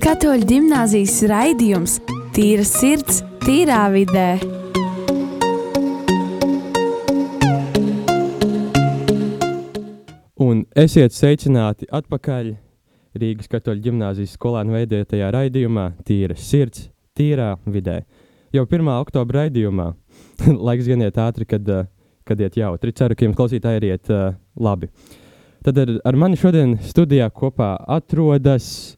Katoļu gimnāzijas raidījums Tīra sirds, tīrā vidē. Un esiet sveicināti atpakaļ Rīgas katoļu gimnāzijas skolēnu veidotajā raidījumā Tīra sirds, tīrā vidē. Jau 1. oktobra raidījumā, laiks gan iet ātri, kad, uh, kad iet jautri. Ceru, ka jums klausītāji iet uh, labi. Tad ar, ar mani šodien studijā kopā atrodas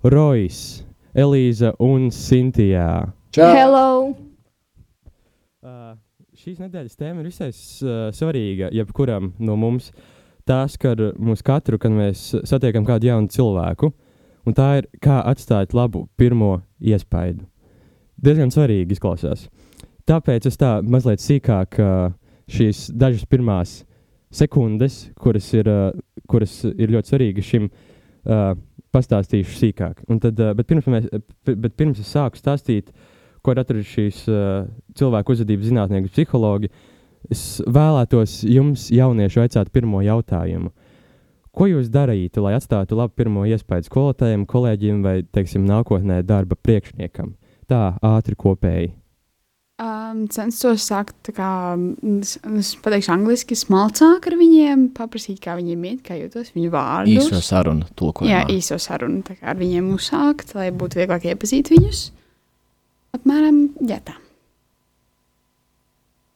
Rojas, Elīza un Sintijā. Čau! Hello! Uh, šīs nedēļas tēma ir visai uh, svarīga jebkuram no mums. Tā skar mūs katru, kad mēs satiekam kādu jaunu cilvēku. Un tā ir kā atstāt labu pirmo iespaidu. Diezgan svarīgi izklausās. Tāpēc es tā mazliet sīkāk uh, šīs dažas pirmās sekundes, kuras ir, uh, kuras ir ļoti svarīgas šim, uh, pastāstīšu sīkāk. Un tad, uh, bet, pirms mēs, bet pirms es sāku stāstīt, ko ir atraduši šīs uh, cilvēku uzvedības zinātnieki, psihologi, es vēlētos jums, jaunieši, vaicāt pirmo jautājumu. Ko jūs darītu, lai atstātu labu pirmo iespēju skolotājiem, kolēģiem vai, teiksim, nākotnē darba priekšniekam? Tā ātri kopēji. Um, censtos sākt, kā, es, es pateikšu angliski, smalcāk ar viņiem, paprasīt, kā viņiem iet, kā jūtos viņu vārdus. Īso sarunu tulkojumā. Jā, īso sarunu, tā kā ar viņiem uzsākt, lai būtu vieglāk iepazīt viņus. Apmēram, jā, tā.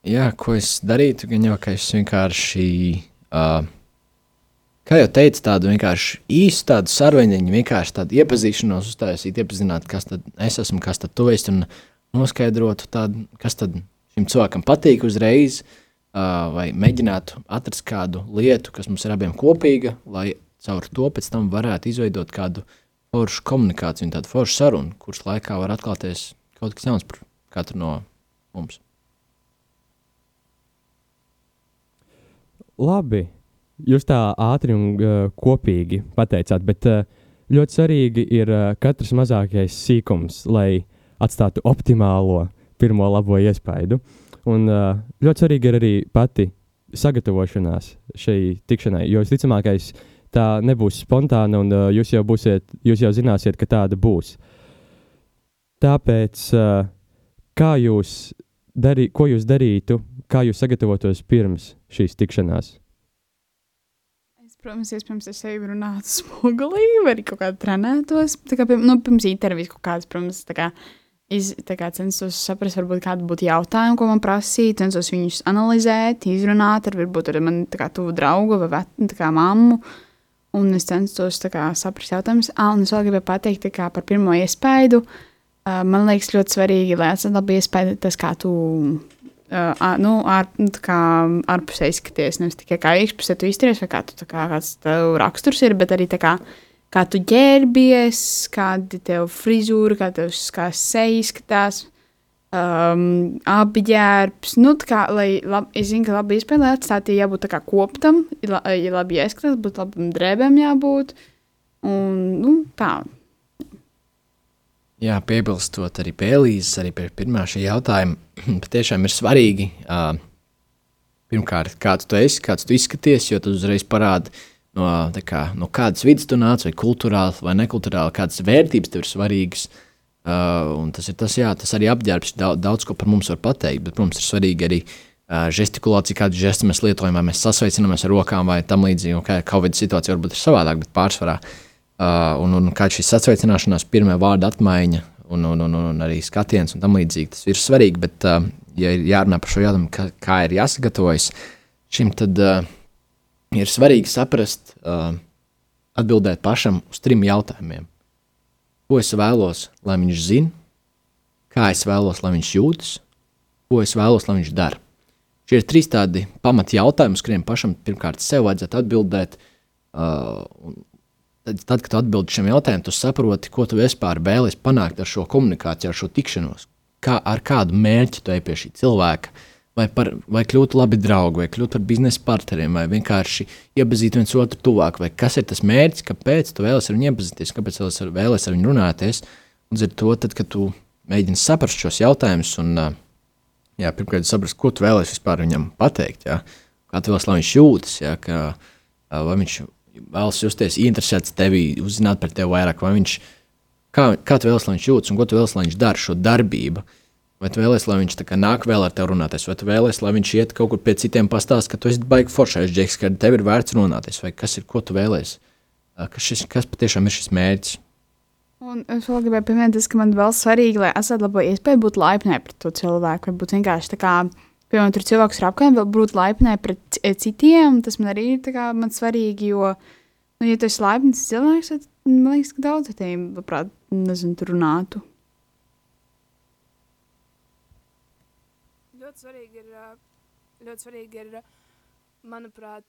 Jā, ko es darītu, gan jau, ka es vienkārši, uh, kā jau teicu, tādu vienkārši īstu tādu saruniņu, vienkārši tādu iepazīšanos uztaisīt, iepazināt, kas tad es esmu, kas tad tu esi, un noskaidrotu tādu, kas tad šim cilvēkam patīk uzreiz, uh, vai mēģinātu atrast kādu lietu, kas mums ir abiem kopīga, lai caur to pēc tam varētu izveidot kādu foršu komunikāciju un tādu foršu sarunu, kuras laikā var atklāties kaut kas jauns par katru no mums. Labi, jūs tā ātri un uh, kopīgi pateicāt, bet uh, ļoti svarīgi ir uh, katrs mazākais sīkums, lai atstātu optimālo pirmo labo iespaidu. Un uh, ļoti svarīgi ir arī pati sagatavošanās šai tikšanai, jo visticamākais tā nebūs spontāna, un uh, jūs jau būsiet, jūs jau zināsiet, ka tāda būs. Tāpēc, uh, kā jūs darī, ko jūs darītu, kā jūs sagatavotos pirms šīs tikšanās? Protams, iespējams, ar sevi runātu spogulī, vai arī kaut kādā trenētos. Tā kā, nu, pirms intervijas kaut kādas, protams, tā kā, iz, kā censos saprast, varbūt kādi būtu jautājumi, ko man prasīt, censos viņus analizēt, izrunāt ar, varbūt ar mani tuvu draugu vai vet, kā mammu. Un es censos kā saprast jautājumus. Ah, un es vēl gribēju pateikt kā par pirmo iespaidu. Uh, man liekas ļoti svarīgi, lai atstātu labu iespēju tas, kā tu uh, nu, ār, nu, kā ārpusē izskaties. Nevis tikai kā iekšpusē tu izturies, vai kā tu, kā, kāds tev raksturs ir, bet arī kā, kā tu ģērbies, kāda tev frizūra, kā tev kā seja izskatās. Um, apģērbs, nu, kā, lai, lab, es zinu, ka labi izpēlē atstāt, ja jābūt tā kā koptam, ja, ja labi jāizskatās, būtu labam drēbēm jābūt, un, nu, tā. Jā, piebilstot arī pie Elīzes, arī pie pirmā šī jautājuma, patiešām ir svarīgi, uh, pirmkārt, kāds tu esi, kāds tu izskaties, jo tu uzreiz parādi, no, kā, no kādas vidas tu nāc, vai kultūrāli, vai nekultūrāli, kādas vērtības tev ir svarīgas. Uh, tas ir tas, jā, tas arī apģērbs daudz, daudz ko par mums var pateikt, bet, protams, ir svarīgi arī uh, žestikulācija, kādu žestu mēs lietojam, vai mēs sasveicinamies ar rokām vai tam līdzīgi, kā Covid situācija varbūt ir savādāk, bet pārsvarā Uh, un, un kā šī sasveicināšanās, pirmā vārda apmaiņa un, un, un, un arī skatiens un tam līdzīgi. Tas ir svarīgi, bet, uh, ja ir jārunā par šo jautājumu, kā, kā ir jāsagatavojas šim, tad uh, ir svarīgi saprast, uh, atbildēt pašam uz trim jautājumiem. Ko es vēlos, lai viņš zina, kā es vēlos, lai viņš jūtas, ko es vēlos, lai viņš dara. Šie ir trīs tādi pamati jautājumi, uz kuriem pašam pirmkārt sev vajadzētu atbildēt. Uh, tad, tad, kad atbildi šiem jautājumiem, tu saproti, ko tu vispār vēlies panākt ar šo komunikāciju, ar šo tikšanos. Kā, ar kādu mērķi tu ej pie šī cilvēka, vai, par, vai kļūt labi draugi, vai kļūt par biznesa partneriem, vai vienkārši iepazīt viens otru tuvāk, vai kas ir tas mērķis, kāpēc tu vēlies ar viņu iepazīties, kāpēc tu vēlies ar viņu runāties. Un ar to, tad, kad tu mēģini saprast šos jautājumus, un jā, pirmkārt, saprast, ko tu vēlies vispār viņam pateikt, jā, kā tu vēlies, lai viņš jūtas, jā, ka, vai viņš vēlas justies interesēts tevī, uzzināt par tevi vairāk, vai viņš kā, kā tu vēlies, lai viņš jūtas un ko tu vēlies, lai viņš dara šo darbību. Vai tu vēlies, lai viņš nāk vēl ar tevi runāties, vai tu vēlies, lai viņš iet kaut kur pie citiem pastāstīt, ka tu esi baigi foršais džeks, ka tev ir vērts runāties, vai kas ir, ko tu vēlies, kas, šis, kas patiešām ir šis mērķis. Un es vēl gribēju pieminēt, ka man vēl svarīgi, lai es atlaboju iespēju būt laipnai pret to cilvēku, vai būt vienkārši tā kā, piemēram, tur cilvēks ir apkārt, vēl būt laipnai pret citiem, tas man arī ir kā man svarīgi, jo, nu, ja tu esi laipns cilvēks, tad man liekas, ka daudz ar tiem, labprāt, nezinu, runātu. Ļoti svarīgi ir, ļoti svarīgi ir, manuprāt,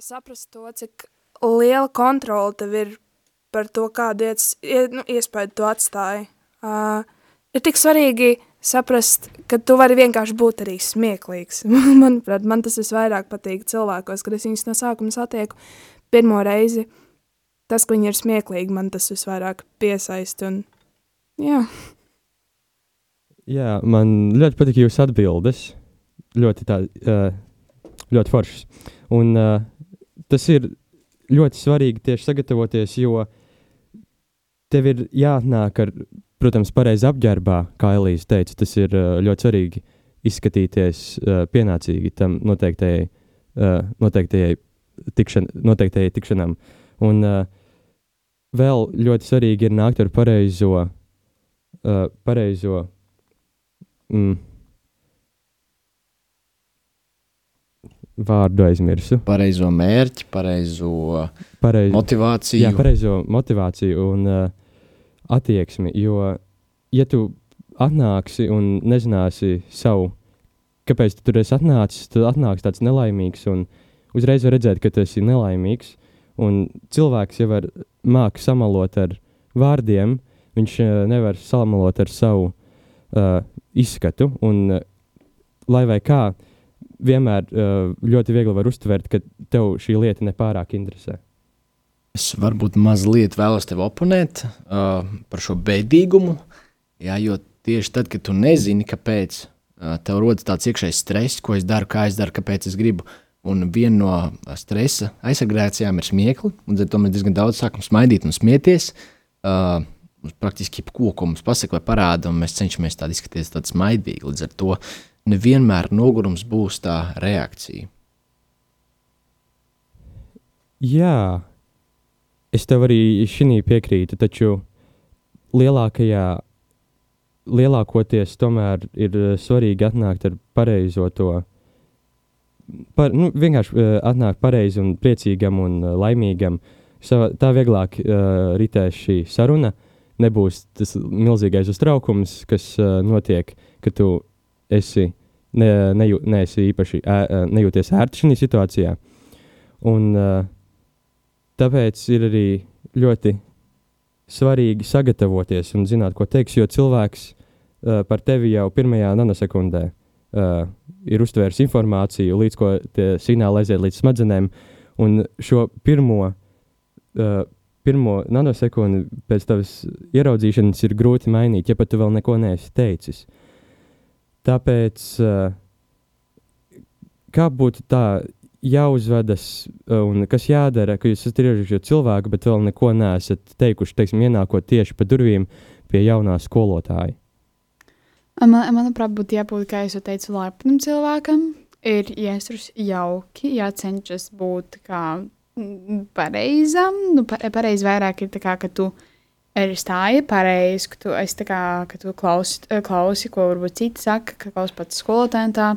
saprast to, cik liela kontrola tev ir par to, iet, nu, iespēju tu atstāji. Uh, ir tik svarīgi saprast, ka tu vari vienkārši būt arī smieklīgs. manuprāt, man tas visvairāk patīk cilvēkos, kad es viņus no sākuma satieku pirmo reizi. Tas, ka viņi ir smieklīgi, man tas visvairāk piesaist un, jā. Jā, man ļoti patīk jūsu atbildes. Ļoti, tā, ļoti foršas. Un tas ir ļoti svarīgi tieši sagatavoties, jo tev ir jāatnāk ar, protams, pareizi apģērbā, kā Elīze teica. Tas ir ļoti svarīgi izskatīties pienācīgi tam noteiktajai, noteiktajai, tikšan, noteiktajai tikšanām. Un vēl ļoti svarīgi ir nākt ar pareizo, pareizo Mm. Vārdu aizmirsu. Pareizo mērķi, pareizo pareizo, motivāciju. Jā, pareizo motivāciju un uh, attieksmi. Jo, ja tu atnāksi un nezināsi savu, kāpēc tu tur esi atnācis, tad atnāks tāds nelaimīgs un uzreiz var redzēt, ka tu esi nelaimīgs. Un cilvēks jau var māku samalot ar vārdiem, viņš uh, nevar samalot ar savu uh, izskatu. Un, uh, lai vai kā, vienmēr uh, ļoti viegli var uztvert, ka tev šī lieta nepārāk interesē. Es varbūt mazliet vēlos tevi oponēt uh, par šo beidīgumu. Jā, jo tieši tad, kad tu nezini, kāpēc uh, tev rodas tāds iekšējs stress, ko es daru, kā es daru, kāpēc es gribu. Un viena no stresa aizsargācijām ir smieklis. Līdz ar to mēs diezgan daudz sākam smaidīt un smieties. Uh, praktiski jebko, ko mums pasaka vai parāda, un mēs cenšamies tādu izskatīties tādu smaidīgi. Līdz ar to nevienmēr nogurums būs tā reakcija. Jā, es tev arī šī piekrītu, taču lielākajā, lielākoties tomēr ir eh, svarīgi atnākt ar pareizo to. Par, nu, vienkārši uh, atnākt pareizi un priecīgam un uh, laimīgam. Sava, tā vieglāk uh, ritēs šī saruna. Uh, nebūs tas milzīgais uztraukums, kas uh, notiek, kad tu esi, ne, neju, neesi īpaši ē, nejūties ērti šajā situācijā. Un, uh, tāpēc ir arī ļoti svarīgi sagatavoties un zināt, ko teiks, jo cilvēks uh, par tevi jau pirmajā nanosekundē uh, ir uztvērs informāciju, līdz ko tie signāli aiziet līdz smadzenēm, un šo pirmo uh, pirmo nanosekundi pēc tavas ieraudzīšanas ir grūti mainīt, ja pat tu vēl neko neesi teicis. Tāpēc, eh, kā būtu tā jāuzvedas eh, un kas jādara, ka jūs esat ierakstījis cilvēku, bet vēl neko neesat teikuši, teiksim, ienākot tieši pa durvīm pie jaunā skolotāja? Man, manuprāt, būtu jābūt, kā jau teicu, laipnam cilvēkam. Ir jāizturas jauki, jācenšas būt kā pareizam. Nu, pareizi vairāk ir tā, kā, ka tu ir stāja pareizi, ka tu, tā kā, ka tu klausi, klausi, ko varbūt citi saka, ka klausi pats skolotājiem tā.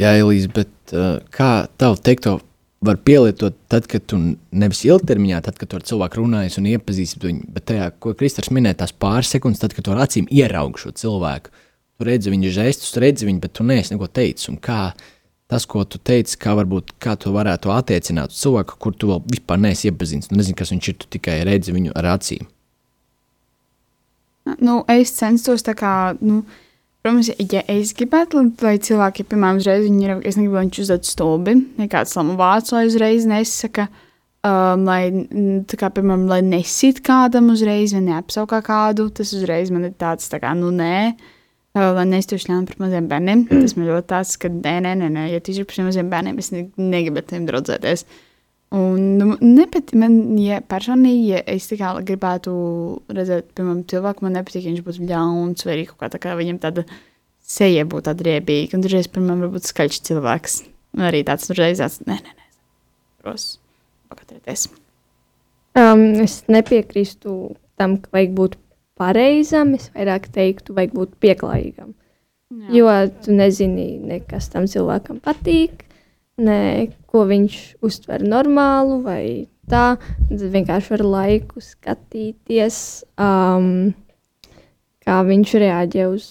Jā, Elīze, bet uh, kā tavu teikto var pielietot tad, kad tu nevis ilgtermiņā, tad, kad tu ar cilvēku runājies un iepazīsti viņu, bet tajā, ko Kristers minēja, tās pāris sekundes, tad, kad tu ar acīm ieraugi šo cilvēku. Tu redzi viņa žestus, redzi viņu, bet tu neesi neko teicis. Un kā tas, ko tu teici, kā varbūt kā tu varētu attiecināt uz cilvēku, kur tu vēl vispār neesi iepazīstināts. Tu nezini, kas viņš ir, tu tikai redzi viņu ar acīm. Nu, es censtos tā kā. Nu... Protams, ja es gribētu, lai cilvēki, piemēram, uzreiz viņi ir, es negribu, lai viņš uzdod stulbi, nekāds lamu vārds, lai uzreiz nesaka, um, lai, tā kā, piemēram, lai nesit kādam uzreiz, vai neapsaukā kādu, tas uzreiz man ir tāds, tā kā, nu, nē, uh, Lai neizturš ļauni pret maziem bērniem. Tas man ļoti tāds, ka nē, nē, nē, nē ja tu izturbi pret maziem bērniem, es ne, negribu ar tiem draudzēties. Un nu, nepat, man, ja personīgi, ja es kā gribētu redzēt, piemēram, cilvēku, man nepatīk, ja viņš būtu ļauns vai kaut kā tā kā viņam tāda seja būtu tāda riebīga. Un dažreiz, piemēram, varbūt skaļš cilvēks. Un arī tāds reizes, nē, nē, nē, pros, pakatrieties. Um, es nepiekrīstu tam, ka vajag būt pareizam. Es vairāk teiktu, vajag būt pieklājīgam. Jā. Jo tu nezini, ne, kas tam cilvēkam patīk, ne ko viņš uztver normālu vai tā. Tad vienkārši ar laiku skatīties, um, kā viņš reaģē uz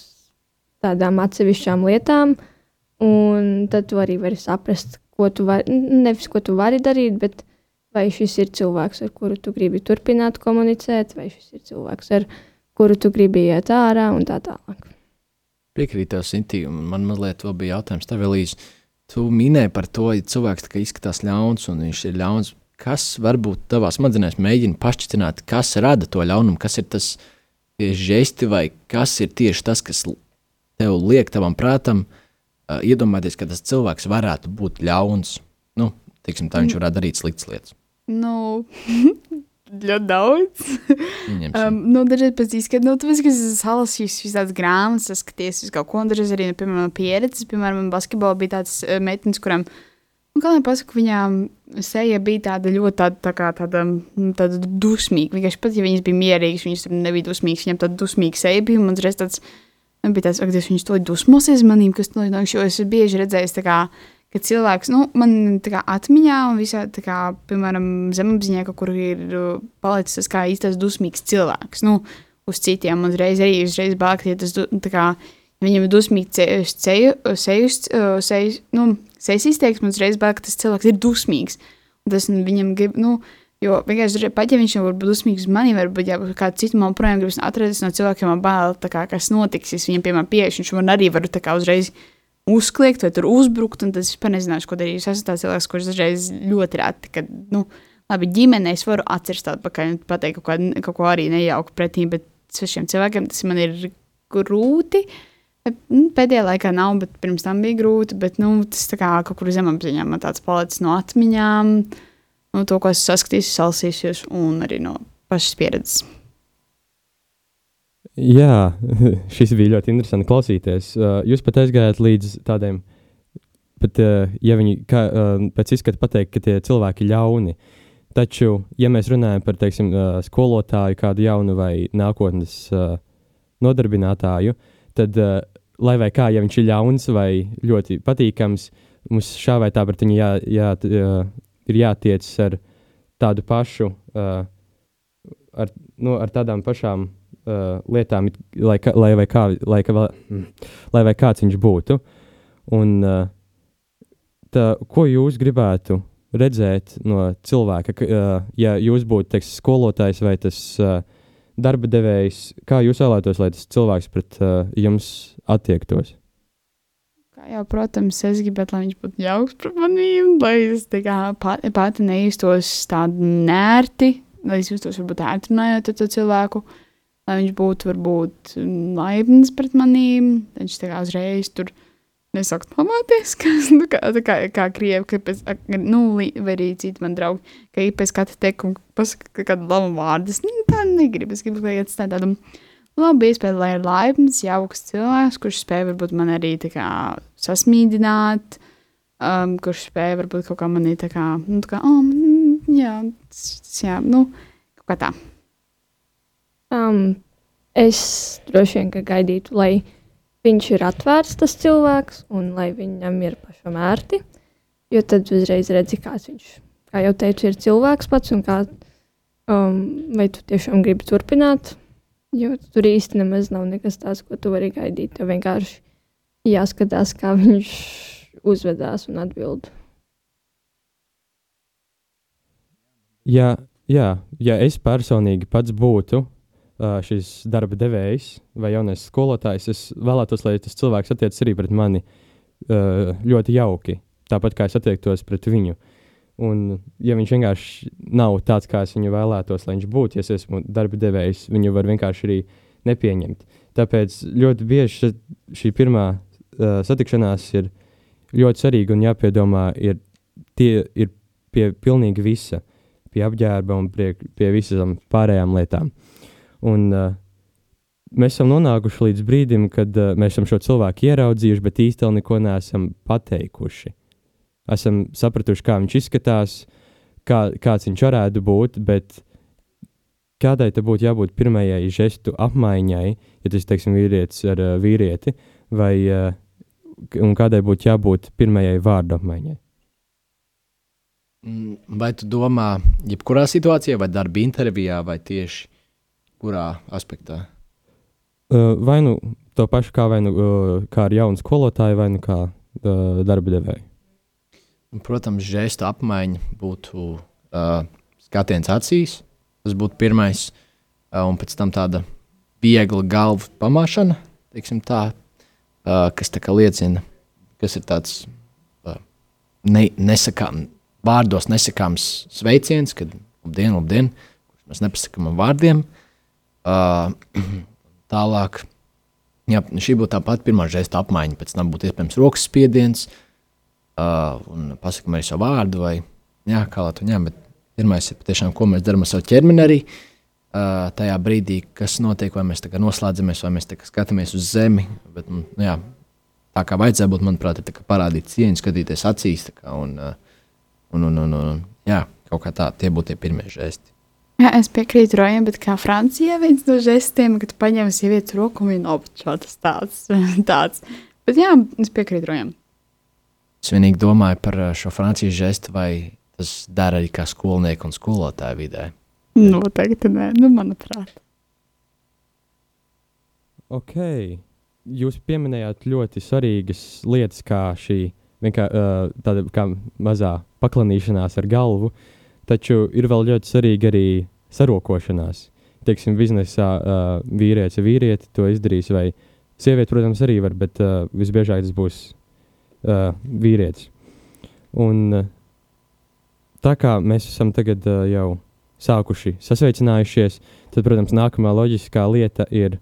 tādām atsevišķām lietām. Un tad tu arī vari saprast, ko tu vari, nevis ko tu vari darīt, bet vai šis ir cilvēks, ar kuru tu gribi turpināt komunicēt, vai šis ir cilvēks, ar kuru tu gribi iet ārā un tā tālāk. Piekrītu tev, Sintīna. Man mazliet vēl bija jautājums tev, Elīze. Tu minēji par to, ja cilvēks izskatās ļauns un viņš ir ļauns. Kas varbūt tavā smadzenēs mēģina pašķitināt, kas rada to ļaunumu, kas ir tas žesti vai kas ir tieši tas, kas tev liek tavam prātam uh, iedomāties, ka tas cilvēks varētu būt ļauns. Nu, tiksim, tā viņš varētu darīt sliktas lietas. Nu, ļoti daudz. um, nu, dažreiz pēc izskata, nu, tāpēc, ka es salasīju visas tādas grāmatas, skaties uz kaut ko, un dažreiz arī, nu, piemēram, pieredzes, piemēram, basketbolā bija tāds uh, meitenes, kuram, nu, kā lai pasaku, viņām seja bija tāda ļoti tāda, tā kā tāda, nu, tāda dusmīga. Vienkārši pat, ja viņas bija mierīgas, viņas nebija dusmīgas, viņām tāda dusmīga seja bija, un man reiz tāds, nu, bija tāds, ak, Dievs, viņas to dusmosies manīm, kas to nāk, jo es bieži redzēju, tā kā, ka cilvēks, nu, man kā, atmiņā un visā, kā, piemēram, zemapziņā, ka kur ir uh, palicis tas kā īstais dusmīgs cilvēks, nu, uz citiem, uzreiz arī uzreiz bāk, ja tas, tā kā, viņam ir dusmīgi ceļš, ceļš, ceļš, nu, sejas izteiksme, uzreiz bāk, tas cilvēks ir dusmīgs, un tas viņam grib, nu, Jo vienkārši pat ja viņš jau var būt dusmīgs uz mani, varbūt ja kādu citu man projām gribas atrast no cilvēkiem, man bail, kā, kas notiks. Es viņam, piemēram, pieeju, viņš man arī var kā, uzreiz uzkliegt vai tur uzbrukt, un tad es vispār nezināšu, ko darīt. Es esmu tāds cilvēks, kurš dažreiz ļoti reti, kad, nu, labi, ģimenē es varu atcerēt atpakaļ un pateikt kaut, kā, kaut ko arī nejauku pretī, bet svešiem cilvēkiem tas man ir grūti. Nu, pēdējā laikā nav, bet pirms tam bija grūti. Bet, nu, tas kā kaut kur zemapziņā man tāds palicis no atmiņām, no to, ko esmu saskatījis, salasījis un arī no pašas pieredzes. Jā, šis bija ļoti interesanti klausīties. Jūs pat aizgājāt līdz tādiem, pat, ja viņi kā, pēc izskata pateikt, ka tie cilvēki ir ļauni. Taču, ja mēs runājam par teiksim, skolotāju, kādu jaunu vai nākotnes nodarbinātāju, tad, lai vai kā, ja viņš ir ļauns vai ļoti patīkams, mums šā vai tā pret viņu jā, jā, ir jātiecas ar tādu pašu, ar, nu, ar tādām pašām uh, lietām, lai, ka, lai, vai kā, lai, ka, mm, lai vai kāds viņš būtu. Un, uh, tā, ko jūs gribētu redzēt no cilvēka, ka, uh, ja jūs būtu teiks, skolotājs vai tas uh, darba devējs, kā jūs vēlētos, lai tas cilvēks pret uh, jums attiektos? Kā jau, protams, es gribētu, lai viņš būtu jauks pret maniem, lai es kā, pati, pati nejustos tādu nērti, lai es justos varbūt ērti runājot ar to cilvēku. Uh, lai viņš būtu varbūt laipns pret manīm. Viņš tā kā uzreiz tur nesaka, pamāties, kas, nu, kā, kā, kā krievi, ka pēc, nu, vai arī citi man draugi, ka ir pēc katra teikuma pasaka kādu labu vārdu. Es nu, tā negribu, es gribu, lai atstāt tādu labu iespēju, lai ir laipns, jauks cilvēks, kurš spēj varbūt man arī tā kā sasmīdināt, um, kurš spēj varbūt kaut kā manī tā kā, nu, tā kā, oh, jā, tas, jā, nu, kaut kā tā. Um, es droši vien gaidītu, lai viņš ir atvērts, tas cilvēks, un lai viņam ir pašam ērti. Jo tad uzreiz redzi, kāds viņš, kā jau teicu, ir cilvēks pats, un kā, um, vai tu tiešām gribi turpināt. Jo tur īsti nemaz nav nekas tāds, ko tu vari gaidīt. Tev vienkārši jāskatās, kā viņš uzvedās un atbild. Jā, jā, ja es personīgi pats būtu šis darba devējs vai jaunais skolotājs, es vēlētos, lai tas cilvēks attiecas arī pret mani ļoti jauki, tāpat kā es attiektos pret viņu. Un, ja viņš vienkārši nav tāds, kā es viņu vēlētos, lai viņš būtu, ja es esmu darba devējs, viņu var vienkārši arī nepieņemt. Tāpēc ļoti bieži šī pirmā uh, satikšanās ir ļoti svarīga un jāpiedomā, ir tie ir pie pilnīgi visa, pie apģērba un pie, pie visām pārējām lietām. Un, uh, mēs esam nonākuši līdz brīdim, kad uh, mēs esam šo cilvēku ieraudzījuši, bet īstenībā neko neesam pateikuši. Esam sapratuši, kā viņš izskatās, kā, kāds viņš varētu būt, bet kādai te būtu jābūt pirmajai žestu apmaiņai, ja tas ir vīrietis ar uh, vīrieti, vai uh, kādai būtu jābūt pirmajai vārdu apmaiņai? Mm, vai tu domā, jebkurā situācijā, vai darba intervijā, vai tieši kurā aspektā? Uh, vai nu to pašu kā, nu, uh, kā ar jaunu skolotāju, vai nu kā uh, darba devēju? Protams, žēsta apmaiņa būtu uh, skatiens acīs. Tas būtu pirmais, uh, un pēc tam tāda viegla galvu pamāšana, tā, uh, kas tā liecina, kas ir tāds uh, ne, nesakām, vārdos nesakāms sveiciens, kad labdien, labdien, kurš mēs nepasakām vārdiem. Uh, tālāk, jā, šī būtu tā pati pirmā žesta apmaiņa, pēc tam būtu iespējams rokas spiediens, un pasakām arī savu vārdu, vai jā, kā lai to ņem, bet pirmais ir patiešām, ko mēs darām ar savu ķermeni arī. Tajā brīdī, kas notiek, vai mēs noslēdzamies, vai mēs skatāmies uz zemi. Bet, nu, jā, tā kā vajadzētu būt, manuprāt, ir parādīt cieņu, skatīties acīs. Kā, un, un, un, un, un, jā, kaut kā tā, tie būtu tie pirmie žesti. Jā, es piekrītu Rojam, bet kā Francijā viens no žestiem, kad paņem sievietes roku un apčā tas tāds, tāds. Bet jā, es piekrītu Rojam. Es vienīgi domāju par šo Francijas žestu, vai tas dara arī kā skolnieku un skolotāju vidē. Noteikti nu, nē, nu, manuprāt. Ok. Jūs pieminējāt ļoti svarīgas lietas, kā šī vienkā, uh, tāda kā mazā paklanīšanās ar galvu, taču ir vēl ļoti svarīga arī sarokošanās. Teiksim, biznesā uh, vīrietis ir vīrieti, to izdarīs, vai sieviete, protams, arī var, bet uh, visbiežāk tas būs uh, vīrietis. Un uh, tā kā mēs esam tagad uh, jau sākuši sasveicinājušies, tad, protams, nākamā loģiskā lieta ir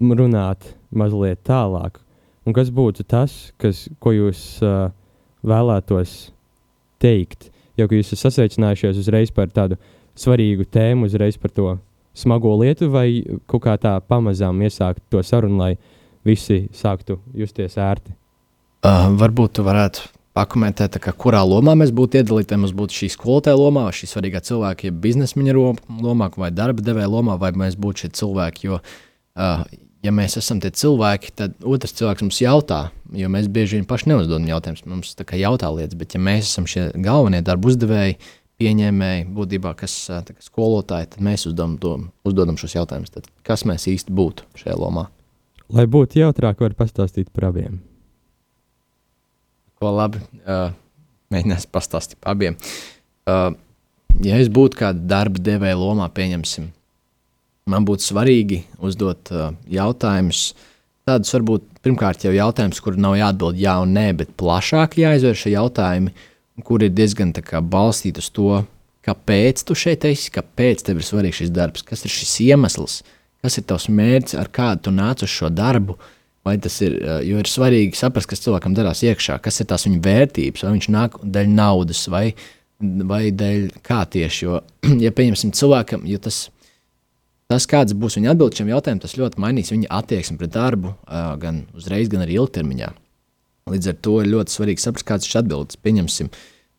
runāt mazliet tālāk. Un kas būtu tas, kas, ko jūs uh, vēlētos teikt? Jau ka jūs esat sasveicinājušies uzreiz par tādu svarīgu tēmu, uzreiz par to smago lietu, vai kaut kā tā pamazām iesākt to sarunu, lai visi sāktu justies ērti? Uh, varbūt tu varētu pakomentēt, kā, kurā lomā mēs būtu iedalīti. Mums būtu šī skolotāja lomā, šī svarīgā cilvēka, ja biznesmeņa lomā, vai darba devēja lomā, vai mēs būtu šie cilvēki. Jo, uh, ja mēs esam tie cilvēki, tad otrs cilvēks mums jautā, jo mēs bieži vien paši neuzdodam jautājumus. Mums tā kā jautā lietas, bet ja mēs esam šie galvenie darba uzdevēji, pieņēmēji, būtībā kas kā skolotāji, tad mēs uzdodam, to, uzdodam šos jautājumus. Tad kas mēs īsti būtu šajā lomā? Lai būtu jautrāk, var pastāstīt par abiem ko labi uh, mēģinās pastāstīt par abiem. Uh, ja es būtu kāda darba devēja lomā, pieņemsim, man būtu svarīgi uzdot uh, jautājumus. Tādus varbūt pirmkārt jau jautājumus, kur nav jāatbild jā un nē, bet plašāk jāizvērš šie jautājumi, kur ir diezgan kā, balstīti uz to, kāpēc tu šeit esi, kāpēc tev ir svarīgs šis darbs, kas ir šis iemesls, kas ir tavs mērķis, ar kādu tu nāc uz šo darbu. Vai tas ir, jo ir svarīgi saprast, kas cilvēkam darās iekšā, kas ir tās viņa vērtības, vai viņš nāk dēļ naudas, vai, vai dēļ kā tieši. Jo, ja pieņemsim cilvēkam, jo tas, tas kāds būs viņa atbildes šiem jautājumiem, tas ļoti mainīs viņa attieksmi pret darbu, gan uzreiz, gan arī ilgtermiņā. Līdz ar to ir ļoti svarīgi saprast, kāds ir atbildes. Pieņemsim,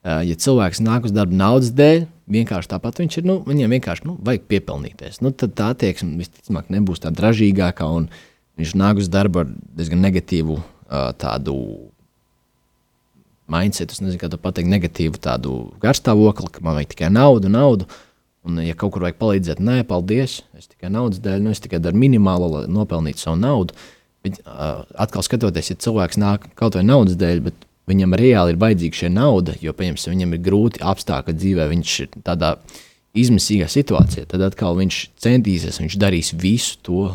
ja cilvēks nāk uz darbu naudas dēļ, vienkārši tāpat viņš ir, nu, viņam vienkārši nu, vajag piepelnīties. Nu, tad tā attieksme visticamāk nebūs tā dražīgākā un Viņš nāk uz darbu ar diezgan negatīvu uh, tādu mindset, es nezinu, kā to pateikt, negatīvu tādu garstāvokli, ka man vajag tikai naudu, naudu. Un, ja kaut kur vajag palīdzēt, nē, paldies, es tikai naudas dēļ, nu, es tikai daru minimālo, lai nopelnītu savu naudu. Bet, uh, atkal skatoties, ja cilvēks nāk kaut vai naudas dēļ, bet viņam reāli ir vajadzīga šī nauda, jo, pieņemsim, viņam ir grūti apstākļi dzīvē, viņš ir tādā izmisīgā situācijā, tad atkal viņš centīsies, viņš darīs visu to,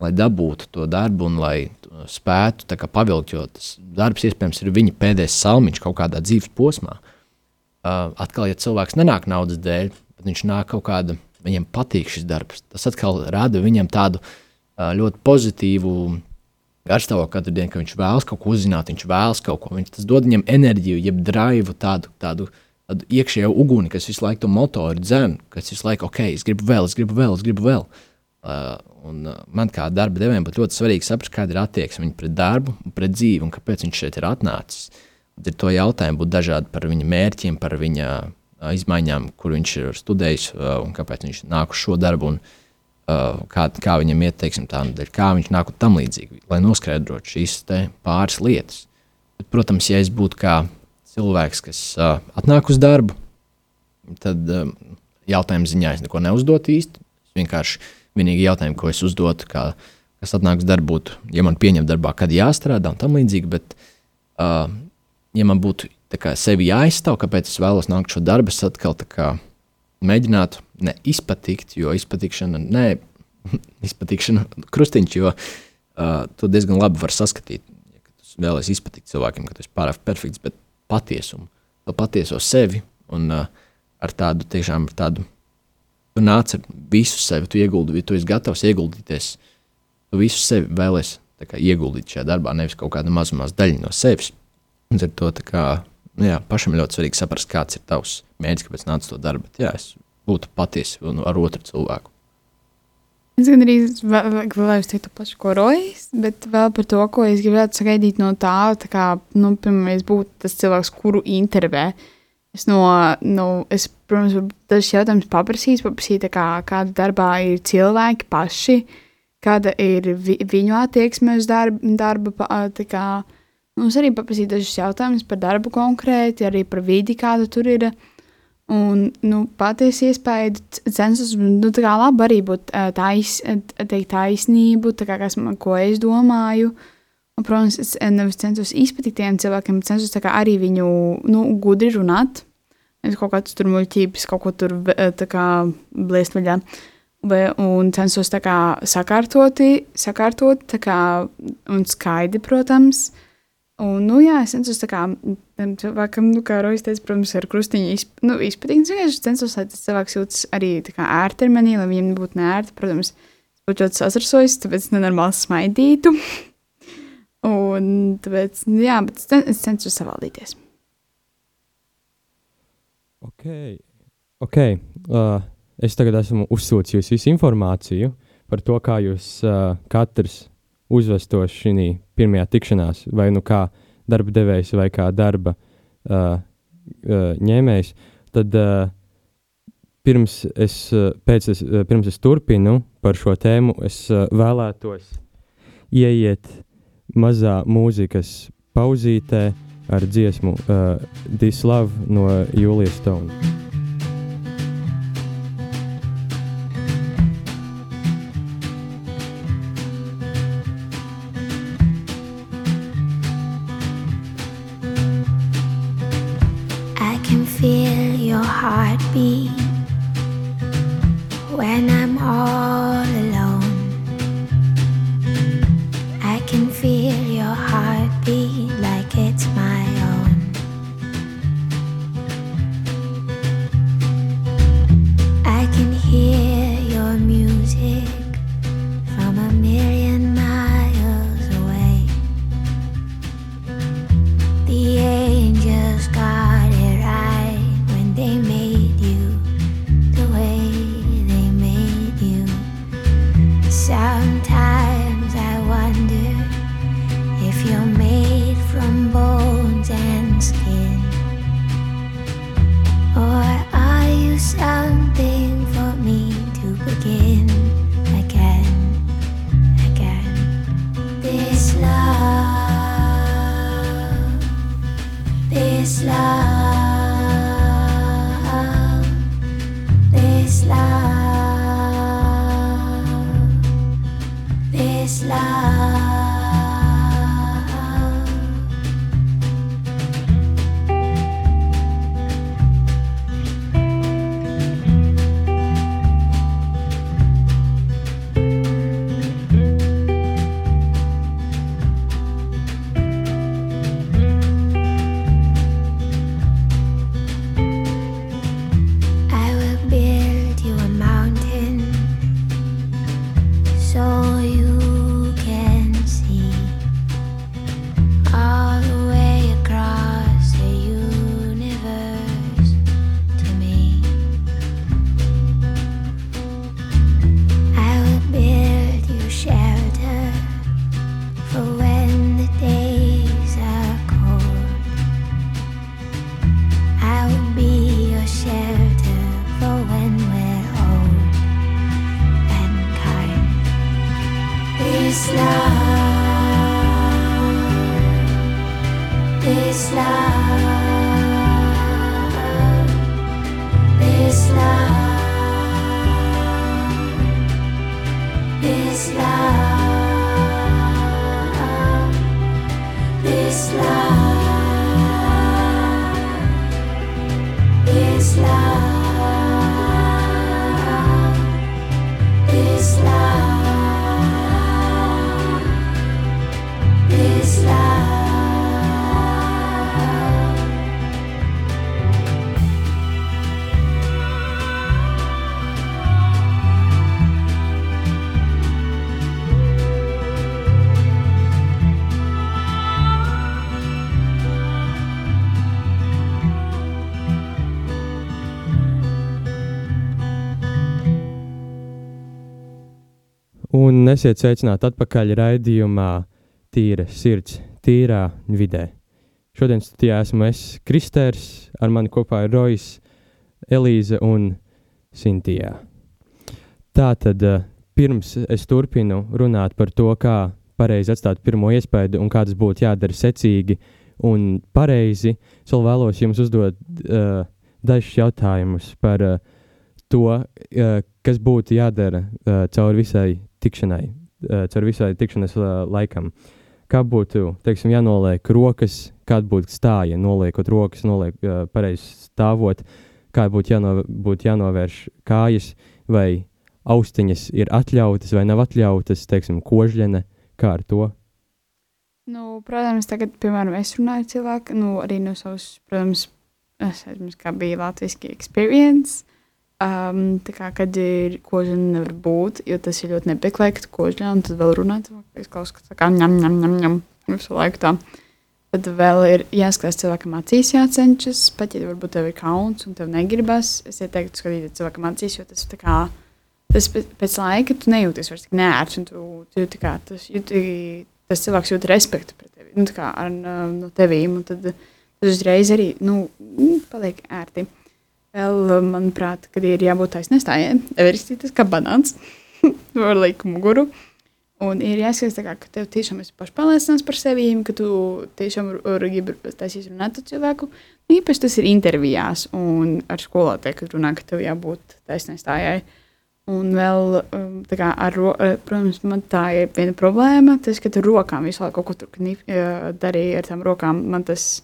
lai dabūtu to darbu un lai spētu kā, pavilkt, jo tas darbs iespējams ir viņa pēdējais salmiņš kaut kādā dzīves posmā. Uh, atkal, ja cilvēks nenāk naudas dēļ, bet viņš nāk kaut kāda, viņam patīk šis darbs, tas atkal rada viņam tādu uh, ļoti pozitīvu garstāvokli katru dienu, ka viņš vēlas kaut ko uzzināt, viņš vēlas kaut ko, viņš, tas dod viņam enerģiju, jeb drive, tādu, tādu, tādu iekšējo uguni, kas visu laiku to motoru dzen, kas visu laiku, ok, es gribu vēl, es gribu vēl, es gribu vēl. Uh, un, uh, man kā darba devējiem būtu ļoti svarīgi saprast, kāda ir attieksme viņa pret darbu, pret dzīvi un kāpēc viņš šeit ir atnācis. Tad ir to jautājumu būtu dažādi par viņa mērķiem, par viņa uh, izmaiņām, kur viņš ir studējis uh, un kāpēc viņš nāk uz šo darbu. Un, uh, kā, kā viņam iet, teiksim, tā, dēļ, kā viņš nāk un tam līdzīgi, lai noskaidrotu šīs pāris lietas. Bet, protams, ja es būtu kā cilvēks, kas uh, atnāk uz darbu, tad um, jautājuma ziņā es neko neuzdotu īsti. Es vienkārši vienīgi jautājumi, ko es uzdotu, kā, kas atnāks darbā, būtu, ja man pieņem darbā, kad jāstrādā un tam līdzīgi. Bet, uh, ja man būtu kā, sevi jāizstāv, kāpēc es vēlos nākt šo darbu, es atkal kā, mēģinātu ne izpatikt, jo izpatikšana, ne izpatikšana krustiņš, jo uh, to diezgan labi var saskatīt. Ja tu vēlēsies izpatikt cilvēkiem, ka tu esi pārāk perfekts, bet patiesumu, to patieso sevi un uh, ar tādu tiešām tādu Tu nāc ar visu sevi, tu ieguldi, tu esi gatavs ieguldīties. Tu visu sevi vēlēsies ieguldīt šajā darbā, nevis kaut kāda mazumās daļa no sevis. Un ar to kā, jā, pašam ļoti svarīgi saprast, kāds ir tavs mērķis, kāpēc nāc to darbu. Jā, es būtu patiesi ar otru cilvēku. Es gan arī gribēju teikt pašu, ko Rojas, bet vēl par to, ko es gribētu sagaidīt no tā, tā kā, nu, piemēram, es būtu tas cilvēks, kuru intervē. Uh, Es, no, no, es protams, dažs jautājums paprasīju, paprasīju, kā, kāda darbā ir cilvēki paši, kāda ir vi, viņu attieksme uz darba. darba kā, nu, es arī paprasīju dažus jautājumus par darbu konkrēti, arī par vidi, kāda tur ir. Un nu, patiesi iespēja census, nu, tā kā labi arī būt tais, teikt taisnību, tā kā kas ko es domāju. Uh, Un, protams, es nevis censos izpatikt tiem cilvēkiem, bet censos arī viņu nu, gudri runāt. Es kaut kādas tur muļķības, kaut ko tur blēst vaļā. Un censos tā kā sakārtoti, sakārtot kā, un skaidri, protams. Un, nu, jā, es censos tā kā cilvēkam, nu, kā Rojas teica, protams, ar krustiņu izp, nu, izpatīt. Es vienkārši censos, lai tas cilvēks jūtas arī tā kā mani, lai viņam nebūtu nērti. Protams, es būtu ļoti sasarsojas, tāpēc nenormāli smaidītu. Un tāpēc, nu jā, bet es, es cenšos savaldīties. Ok, ok. Uh, es tagad esmu uzsūcis visu informāciju par to, kā jūs uh, katrs uzvestos šī pirmajā tikšanās, vai nu kā darba devējs, vai kā darba uh, uh, ņēmējs. Tad uh, pirms, es, uh, es, pirms es turpinu par šo tēmu, es uh, vēlētos ieiet mazā mūzikas pauzītē ar dziesmu uh, This Love no Julijas Stone. Love. This love, this love, Un esiet sveicināti atpakaļ raidījumā Tīra sirds, tīrā vidē. Šodien studijā esmu es, Kristers, ar mani kopā ir Rojas, Elīze un Sintija. Tā tad eh, pirms es turpinu runāt par to, kā pareizi atstāt pirmo iespēju un kā tas būtu jādara secīgi un pareizi, es vēl vēlos jums uzdot uh, dažus jautājumus par uh, to, uh, kas būtu jādara uh, cauri visai tikšanai, uh, cauri visai tikšanas uh, laikam. Kā būtu teiksim, jānoliek rokas, kāda būtu stāja, noliekot rokas, noliek, uh, pareizi stāvot, kā būtu jāno, būt jānovērš kājas, vai austiņas ir atļautas vai nav atļautas, teiksim, kožļene, kā ar to. Nu, protams, tagad, piemēram, es runāju cilvēku, nu, arī no savas, protams, es aizmirsu, kā bija latviešu experience. Um, tā kā, kad ir kožana nevar būt, jo tas ir ļoti nepieklājīgi, kožļā, un tad vēl runāt, es klausos, ka tā kā ņem, ņem, ņem, ņem, visu laiku tā. Tad vēl ir jāskatās cilvēkam acīs, jācenšas, pat ja varbūt tev ir kauns un tev negribas, es ieteiktu skatīties cilvēkam acīs, jo tas tā kā, tas pēc, laika tu nejūties vairs tik nērts, un tu, tu tā kā, tas, jūti, tas cilvēks jūt respektu pret tevi, nu kā ar, no tevīm, un tad tas uzreiz arī, nu, paliek ērti. Vēl, manuprāt, kad ir jābūt taisnēstājai, everistītas kā banāns, var likt muguru. Un ir jāskatās, tā kā, ka tev tiešām esi pašpārliecināts par sevi, ka tu tiešām gribi taisīt runāt ar cilvēku. Nu, īpaši tas ir intervijās un ar skolotāju, kad runā, ka tev jābūt taisnēstājai. Un vēl, um, kā ar, eh, protams, man tā ir viena problēma, tas, ka tu rokām visu laiku kaut ko tur eh, darīji ar tām rokām, man tas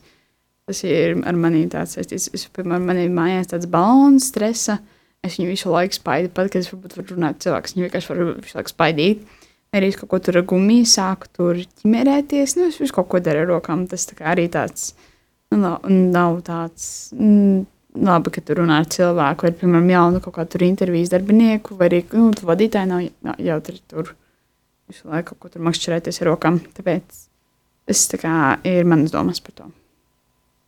Tas ir ar mani tāds saistīts. Es, piemēram, man ir mājās tāds balons, stresa. Es viņu visu laiku spaidu, pat kad es varbūt varu runāt cilvēks, viņu vienkārši varu visu laiku spaidīt. Arī es kaut ko tur ar gumiju sāku tur ķimerēties. Nu, es visu kaut ko daru ar rokām. Tas tā arī tāds, nu, nav, tāds, mm, labi, ka tu runā ar cilvēku, vai, piemēram, jaunu kaut kādu tur intervijas darbinieku, vai arī, nu, vadītāji nav, nav jautri tur visu laiku kaut ko tur makšķerēties ar rokām. Tāpēc tas tā kā ir manas domas par to.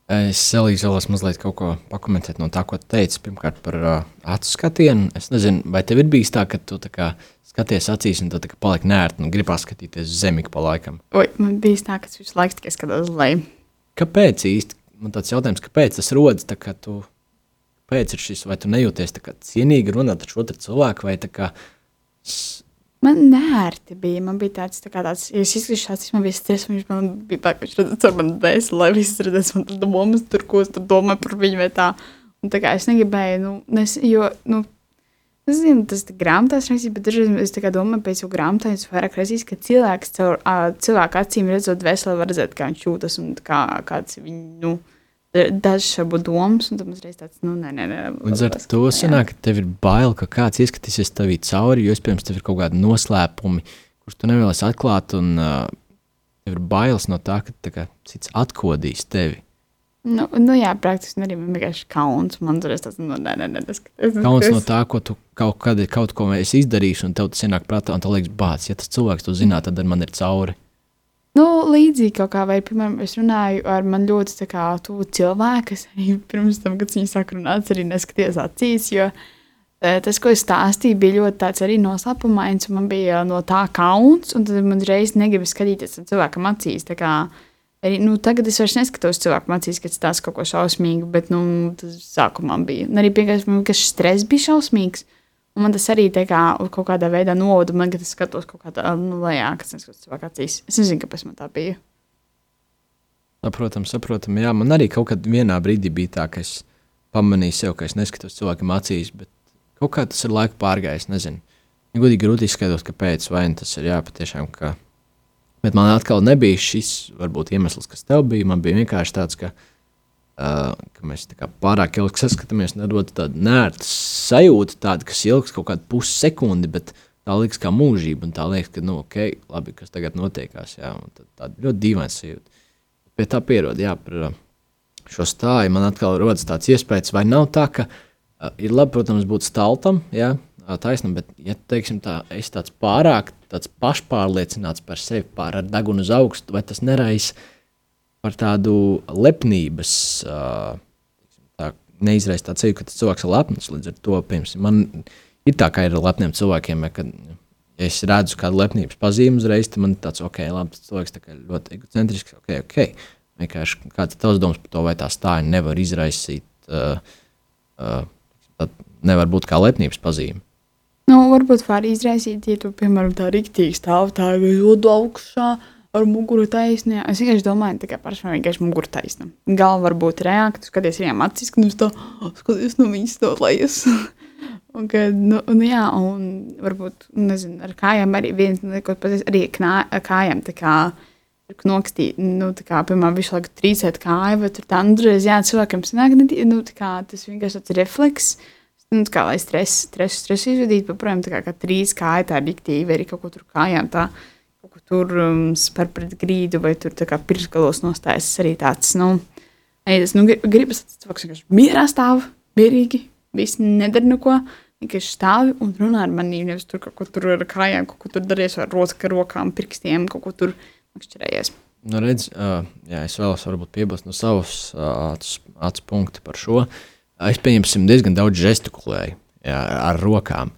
Es vēlos mazliet kaut ko pakomentēt no tā, ko tu teici. Pirmkārt, par uh, acu skatienu. Es nezinu, vai tev ir bijis tā, ka tu tā kā skaties acīs un tu tā kā paliek nērti un gribās skatīties uz zemi pa laikam. Oi, man bija tā, ka es visu laiku tikai skatos uz leju. Kāpēc īsti? Man tāds jautājums, kāpēc tas rodas? Tu, kāpēc ir šis, vai tu nejūties cienīgi runāt ar šo cilvēku, vai tā kā Man nērti bija. Man bija tāds, tā kā tāds, ja es izskatos šāds, man bija stress, viņš man bija tā, ka viņš redzēs ar mani dēļ, lai viss redzēs man tur domas, tur, ko es tur domāju par viņu vai tā. Un tā kā es negribēju, nu, nes, jo, nu, es zinu, tas ir grāmatās rakstīt, bet dažreiz es tā kā domāju pēc jau grāmatā, es vairāk reizes, ka cilvēks caur cilvēku acīm redzot veseli var redzēt, kā viņš jūtas un kā, kāds viņa, nu, dažs varbūt domas, un tad mums reiz tāds, nu, nē, nē, nē. Līdz ar to sanāk, ka tev ir bail, ka kāds ieskatīsies tevī cauri, jo iespējams tev ir kaut kādi noslēpumi, kurus tu nevēlies atklāt, un uh, tev ir bailes no tā, ka tā kā, cits atkodīs tevi. Nu, nu jā, praktiski arī man vienkārši kauns. Man ir tas, nu, nē, nē, nē, tas ir. Kauns no tā, ko tu kaut kad kaut ko esi izdarījis, un tev tas ienāk prātā, un tev liekas, bācis, ja tas cilvēks to zināt, tad ar man ir cauri. Nu, līdzīgi kaut kā, vai, piemēram, es runāju ar man ļoti tuvu cilvēku, kas arī pirms tam, kad viņi sāk runāt, arī neskatījās acīs, jo eh, tas, ko es stāstīju, bija ļoti tāds arī noslēpumains, un man bija no tā kauns, un tad man reiz negribas skatīties cilvēkam acīs, kā arī, nu, tagad es vairs neskatos cilvēkam acīs, kad tas kaut ko šausmīgu, bet, nu, tas sākumā bija, un arī vienkārši, man stress bija šausmīgs, Un man tas arī tā kā kaut kādā veidā novada, man, kad es skatos kaut kādā nu, lejā, kas neskatos cilvēku acīs. Es nezinu, kāpēc man tā bija. Saprotam, saprotam. Jā, man arī kaut kad vienā brīdī bija tā, ka es pamanīju sev, ka es neskatos cilvēkam acīs, bet kaut kā tas ir laika pārgājis. Nezinu. Ja godīgi grūti izskaidrot, kāpēc, vai nu tas ir jā, patiešām. Ka... Bet man atkal nebija šis varbūt iemesls, kas tev bija. Man bija vienkārši tāds, ka, uh, ka mēs kā pārāk ilgi saskatāmies, nedod tādu nērtu sajūtu, tādu, kas ilgs kaut kādu pussekundi, bet tā liekas kā mūžība, tā liekas, ka, nu, ok, labi, kas tagad notiekās, jā, tāda ļoti dīvaina sajūta pie tā pierod. Jā, par šo stāju man atkal rodas tāds iespējas, vai nav tā, ka uh, ir labi, protams, būt staltam, jā, taisnam, bet, ja teiksim, tā, es tāds pārāk tāds pašpārliecināts par sevi, pār ar degunu uz augstu, vai tas neraisa par tādu lepnības, uh, tā, neizraisa tādu seju, ka tas cilvēks ir lepns. Līdz ar to, piemēram, man ir tā, kā ir ar lepniem cilvēkiem, ja, kad es redzu kādu lepnības pazīmi uzreiz, tad man ir tāds, ok, labi, tas cilvēks tā ļoti egocentrisks, ok, ok. Vienkārši kāds ir tavs domas par to, vai tā stāja nevar izraisīt, uh, uh, nevar būt kā lepnības pazīme. Nu, varbūt var izraisīt, ja tu, piemēram, tā rīktīgi stāv tā, jūtu augšā ar muguru taisnē. Es vienkārši domāju, ka pašam vienkārši muguru taisna. Galva var būt reāka, tu skaties viņam acīs, ka tu to skaties no viņas to lejas. Un, ka, nu, un, jā, un varbūt nezinu, ar kājām arī viens no tiem, arī knā, kājām. Kā, Nokstīt, nu, tā kā, piemēram, visu laiku trīcēt kāju, vai tur tā, nu, reiz, jā, cilvēkam sanāk, nu, tā kā tas vienkārši tāds refleks, nu, tā kā, lai stress, stress izvedītu, bet, protams, tā kā, kā trīs kāja, tā ir diktīva, arī kaut ko tur kājām, tā, ko tur um, spēr pret grīdu, vai tur, kā, pirkskalos nostājas arī tāds, nu, tas, nu, gribas, tas cilvēks vienkārši mierā stāv, mierīgi, viss nedara neko, vienkārši stāvi un runā ar mani. Nevis tur kaut ko tur ar kājām, kaut ko tur darījies ar roka, rokām, pirkstiem, kaut ko tur makšķerējies. Nu, redz, uh, jā, es vēlos piebilst no savas uh, acu punkta par šo. Es pieņemsim diezgan daudz gestikulēju jā, ar rokām.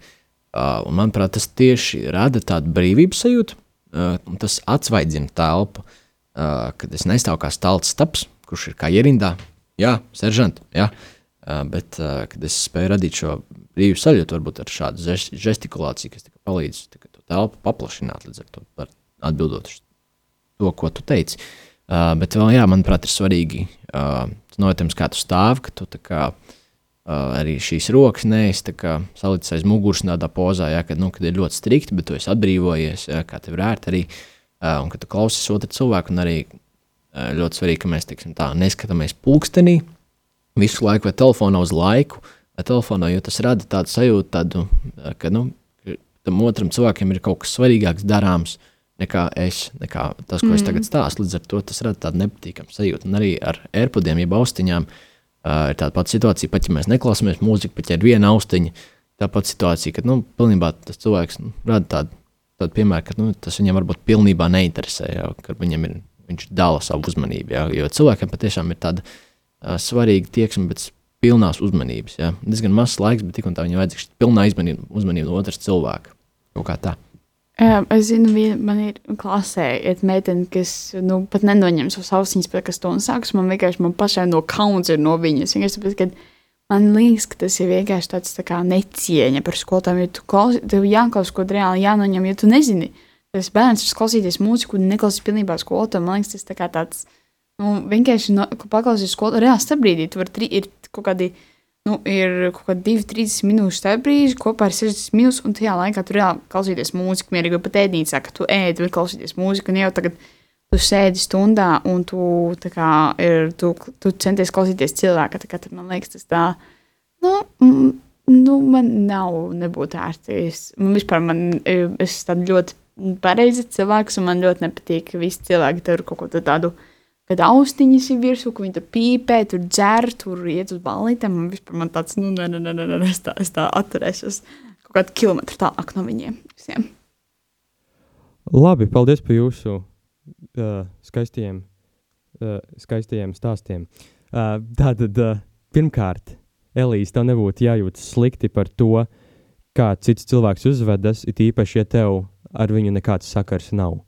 Uh, un, manuprāt, tas tieši rada tādu brīvības sajūtu, uh, tas atsvaidzina telpu, uh, kad es nestāvu kā stalts staps, kurš ir kā ierindā. Jā, seržant, jā. Uh, bet, uh, kad es spēju radīt šo brīvu sajūtu, varbūt ar šādu gestikulāciju, kas palīdz to telpu paplašināt, līdz ar to atbildot uz to, ko tu teici. Uh, bet vēl, jā, manuprāt, ir svarīgi uh, novērtējums, kā tu stāvi, ka tu kā, uh, arī šīs rokas neesi salicis aiz muguras tādā pozā, jā, kad, nu, kad ir ļoti strikti, bet tu esi atbrīvojies, jā, kā tev ir ērti arī, uh, un ka tu klausies otru cilvēku, un arī uh, ļoti svarīgi, ka mēs, teiksim tā, neskatāmies pulkstenī visu laiku vai telefonā uz laiku, uh, telefonā, jo tas rada tādu sajūtu, tādu, ka nu, tam otram cilvēkam ir kaut kas svarīgāks darāms nekā es, nekā tas, ko mm. es tagad stāstu. Līdz ar to tas rada tādu nepatīkamu sajūtu. Un arī ar AirPodiem, jeb austiņām, uh, ir tāda pati situācija, pat ja mēs neklausāmies mūziku, pat ja ir viena austiņa, tā pati situācija, ka nu, pilnībā tas cilvēks nu, rada tādu, tādu piemēru, ka nu, tas viņam varbūt pilnībā neinteresē, jau, ka viņam ir, viņš dala savu uzmanību. Jā, jo cilvēkam patiešām ir tāda uh, svarīga tieksme pēc pilnās uzmanības. Ja? Diezgan mazs laiks, bet tik un tā viņam vajadzīga pilnā uzmanība no otras cilvēka. Kaut kā tā. Jā, es zinu, vien, man ir klasē, ir meitene, kas nu, pat nenoņem savus ausiņus, bet kas to sāks. Man vienkārši man pašai no kauns ir no viņas. Vienkārši tāpēc, ka man liekas, ka tas ir vienkārši tāds tā kā necieņa par skolotājiem. Ja tu klausies, tev jāklausās, ko reāli jānoņem, ja tu nezini. Tas bērns ir klausīties mūziku un neklausīs pilnībā skolotāju. Man liekas, tas tā kā tāds nu, vienkārši no, paklausīties skolotāju reāli sabrīdī. Tu vari tri, ir kaut kādi. Nu, ir kaut kādi 2-3 minūšu starp brīži, kopā ar 60 minūtes, un tajā laikā tur reāli klausīties mūziku. Mierīgi pat ēdnīcā, ka tu ēd, tur klausīties mūziku, un jau tagad tu sēdi stundā, un tu, kā, ir, tu, tu centies klausīties cilvēka. Kā, tad man liekas, tas tā, nu, mm, nu man nav nebūt ērti. Es, man vispār, man, es esmu ļoti pareizi cilvēks, un man ļoti nepatīk, ka visi cilvēki tur kaut ko tādu. tādu kad austiņas ir virsū, ka viņi tur pīpē, tur dzer, tur iet uz balītēm. Man vispār man tāds, nu, nē, nē, nē, nē es tā, es tā atturēšos kaut kādu kilometru tālāk no viņiem visiem. Labi, paldies par jūsu uh, skaistiem, uh, skaistiem stāstiem. Uh, tātad, uh, pirmkārt, Elīze, tev nebūtu jājūtas slikti par to, kā cits cilvēks uzvedas, it īpaši, ja tev ar viņu nekāds sakars nav.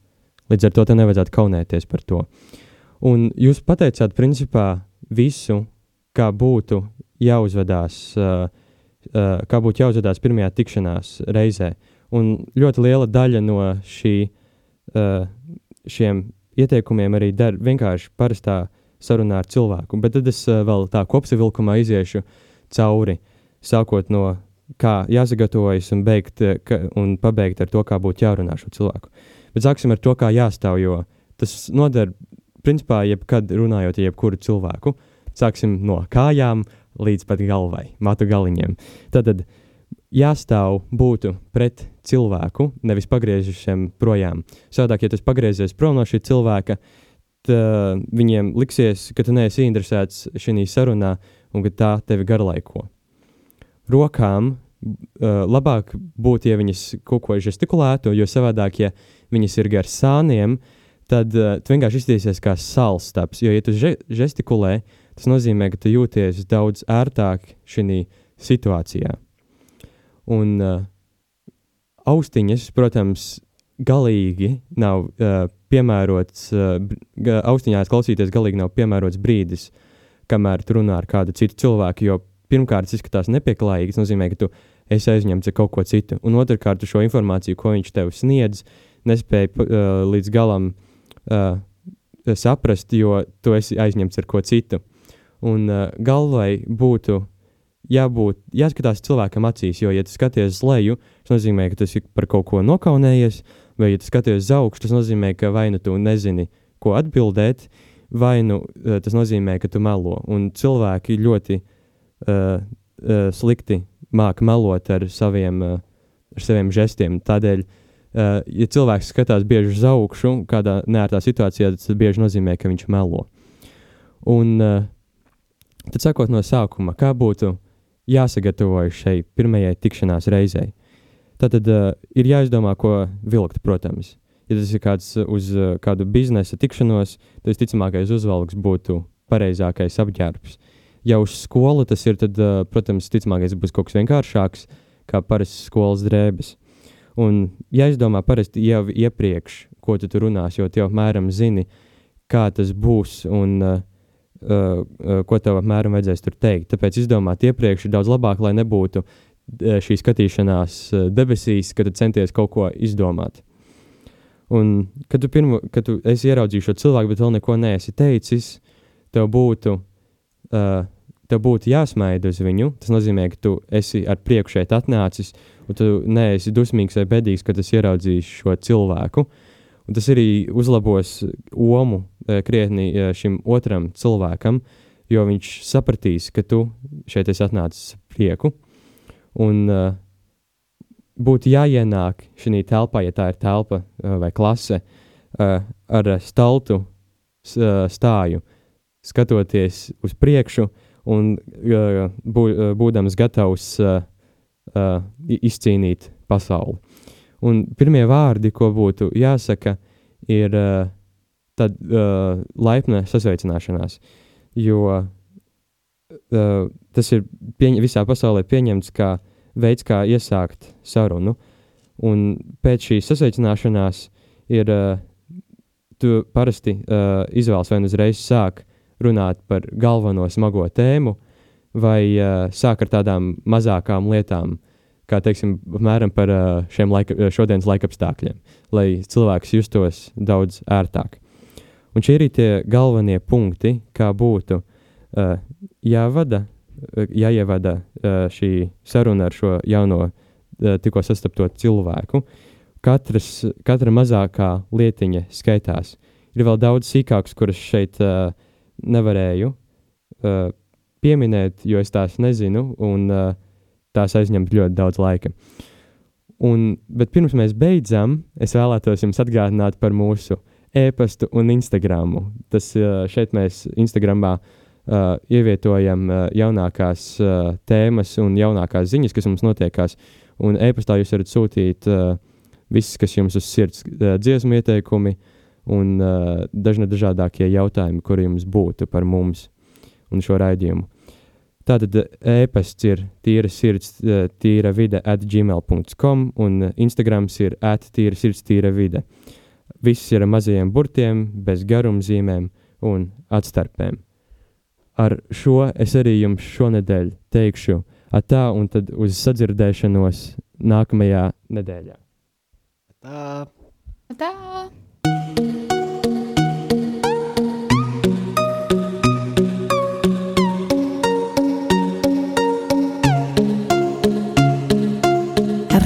Līdz ar to tev nevajadzētu kaunēties par to. Uh, Un jūs pateicāt, principā, visu, kā būtu jāuzvedās, uh, uh, kā būtu jāuzvedās pirmajā tikšanās reizē. Un ļoti liela daļa no šī, uh, šiem ieteikumiem arī der vienkārši parastā sarunā ar cilvēku. Bet tad es uh, vēl tā kopsavilkumā iziešu cauri, sākot no kā jāsagatavojas un, beigt, ka, un pabeigt ar to, kā būtu jārunā šo cilvēku. Bet sāksim ar to, kā jāstāv, jo tas noder principā jebkad runājot ar jebkuru cilvēku. Sāksim no kājām līdz pat galvai, matu galiņiem. Tad, jāstāv būtu pret cilvēku, nevis pagriezušiem projām. Savādāk, ja tas pagriezies prom no šī cilvēka, tad viņiem liksies, ka tu neesi interesēts šajā sarunā un ka tā tevi garlaiko. Rokām uh, labāk būtu, ja viņas kaut ko žestikulētu, jo savādāk, ja viņas ir gar sāniem, tad uh, tu vienkārši izskatīsies kā salstaps. Jo, ja tu že žestikulē, tas nozīmē, ka tu jūties daudz ērtāk šajā situācijā. Un uh, austiņas, protams, galīgi nav uh, piemērots, uh, austiņās klausīties galīgi nav piemērots brīdis, kamēr tu runā ar kādu citu cilvēku, jo pirmkārt, tas izskatās nepieklājīgi. Tas nozīmē, ka tu esi aizņemts ar kaut ko citu. Un otrkārt, tu šo informāciju, ko viņš tev sniedz, nespēji uh, līdz galam uh, saprast, jo tu esi aizņemts ar ko citu. Un uh, galvai būtu jābūt, jāskatās cilvēkam acīs, jo, ja tu skaties uz leju, tas nozīmē, ka tas ir par kaut ko nokaunējies, vai, ja tu skaties uz augšu, tas nozīmē, ka vai nu tu nezini, ko atbildēt, vai nu uh, tas nozīmē, ka tu melo. Un cilvēki ļoti uh, uh, slikti māca melot ar saviem, uh, ar saviem žestiem. Tādēļ, uh, ja cilvēks skatās bieži uz augšu, kādā neērtā situācijā, tas bieži nozīmē, ka viņš melo. Un uh, tad sakot no sākuma, kā būtu jāsagatavojas šai pirmajai tikšanās reizei. Tad uh, ir jāizdomā, ko vilkt, protams. Ja tas ir kāds uz uh, kādu biznesa tikšanos, tad visticamākais uzvalks būtu pareizākais apģērbs. Ja uz skolu tas ir, tad, uh, protams, ticamākais būs kaut kas vienkāršāks, kā parasti skolas drēbes. Un jāizdomā parasti jau iepriekš, ko tu tur runās, jo tu jau apmēram zini, kā tas būs un uh, uh, uh, ko tev apmēram vajadzēs tur teikt. Tāpēc izdomāt iepriekš ir daudz labāk, lai nebūtu uh, šī skatīšanās uh, debesīs, kad tu centies kaut ko izdomāt. Un, kad tu, pirmo, kad tu esi ieraudzījis šo cilvēku, bet vēl neko neesi teicis, tev būtu uh, tev būtu jāsmaida uz viņu. Tas nozīmē, ka tu esi ar prieku šeit atnācis, un tu neesi dusmīgs vai bedīgs, kad esi ieraudzījis šo cilvēku. Un tas arī uzlabos omu krietni šim otram cilvēkam, jo viņš sapratīs, ka tu šeit esi atnācis prieku. Un uh, būtu jāienāk šajā telpā, ja tā ir telpa uh, vai klase, uh, ar staltu uh, stāju, skatoties uz priekšu, un uh, bū, uh, būdams gatavs uh, uh, izcīnīt pasauli. Un pirmie vārdi, ko būtu jāsaka, ir uh, tad, uh, laipna sasveicināšanās. Jo uh, tas ir pieņ, visā pasaulē pieņemts kā veids, kā iesākt sarunu. Un pēc šīs sasveicināšanās ir uh, tu parasti uh, izvēles vai nu uzreiz sāk runāt par galveno smago tēmu, vai uh, sāk ar tādām mazākām lietām, kā teiksim, apmēram par uh, šiem laika, šodienas laikapstākļiem, lai cilvēks justos daudz ērtāk. Un šie ir tie galvenie punkti, kā būtu uh, jāvada, jāievada uh, šī saruna ar šo jauno, uh, tikko sastapto cilvēku. Katras, katra mazākā lietiņa skaitās. Ir vēl daudz sīkākas, kuras šeit uh, nevarēju uh, pieminēt, jo es tās nezinu, un uh, tās aizņem ļoti daudz laika. Un, bet pirms mēs beidzam, es vēlētos jums atgādināt par mūsu e-pastu un Instagram. Tas uh, šeit mēs Instagramā uh, ievietojam uh, jaunākās uh, tēmas un jaunākās ziņas, kas mums notiekās. Un e-pastā jūs varat sūtīt uh, viss, kas jums uz sirds, uh, dziesmu ieteikumi, un uh, dažna dažādākie jautājumi, kuri jums būtu par mums un šo raidījumu. Tātad e-pasts ir tīra sirds, tīra vide at gmail.com un Instagrams ir at tīra sirds, tīra vide. Viss ir ar mazajiem burtiem, bez garumzīmēm un atstarpēm. Ar šo es arī jums šonedēļ teikšu atā un tad uz sadzirdēšanos nākamajā nedēļā. Tā. Tā!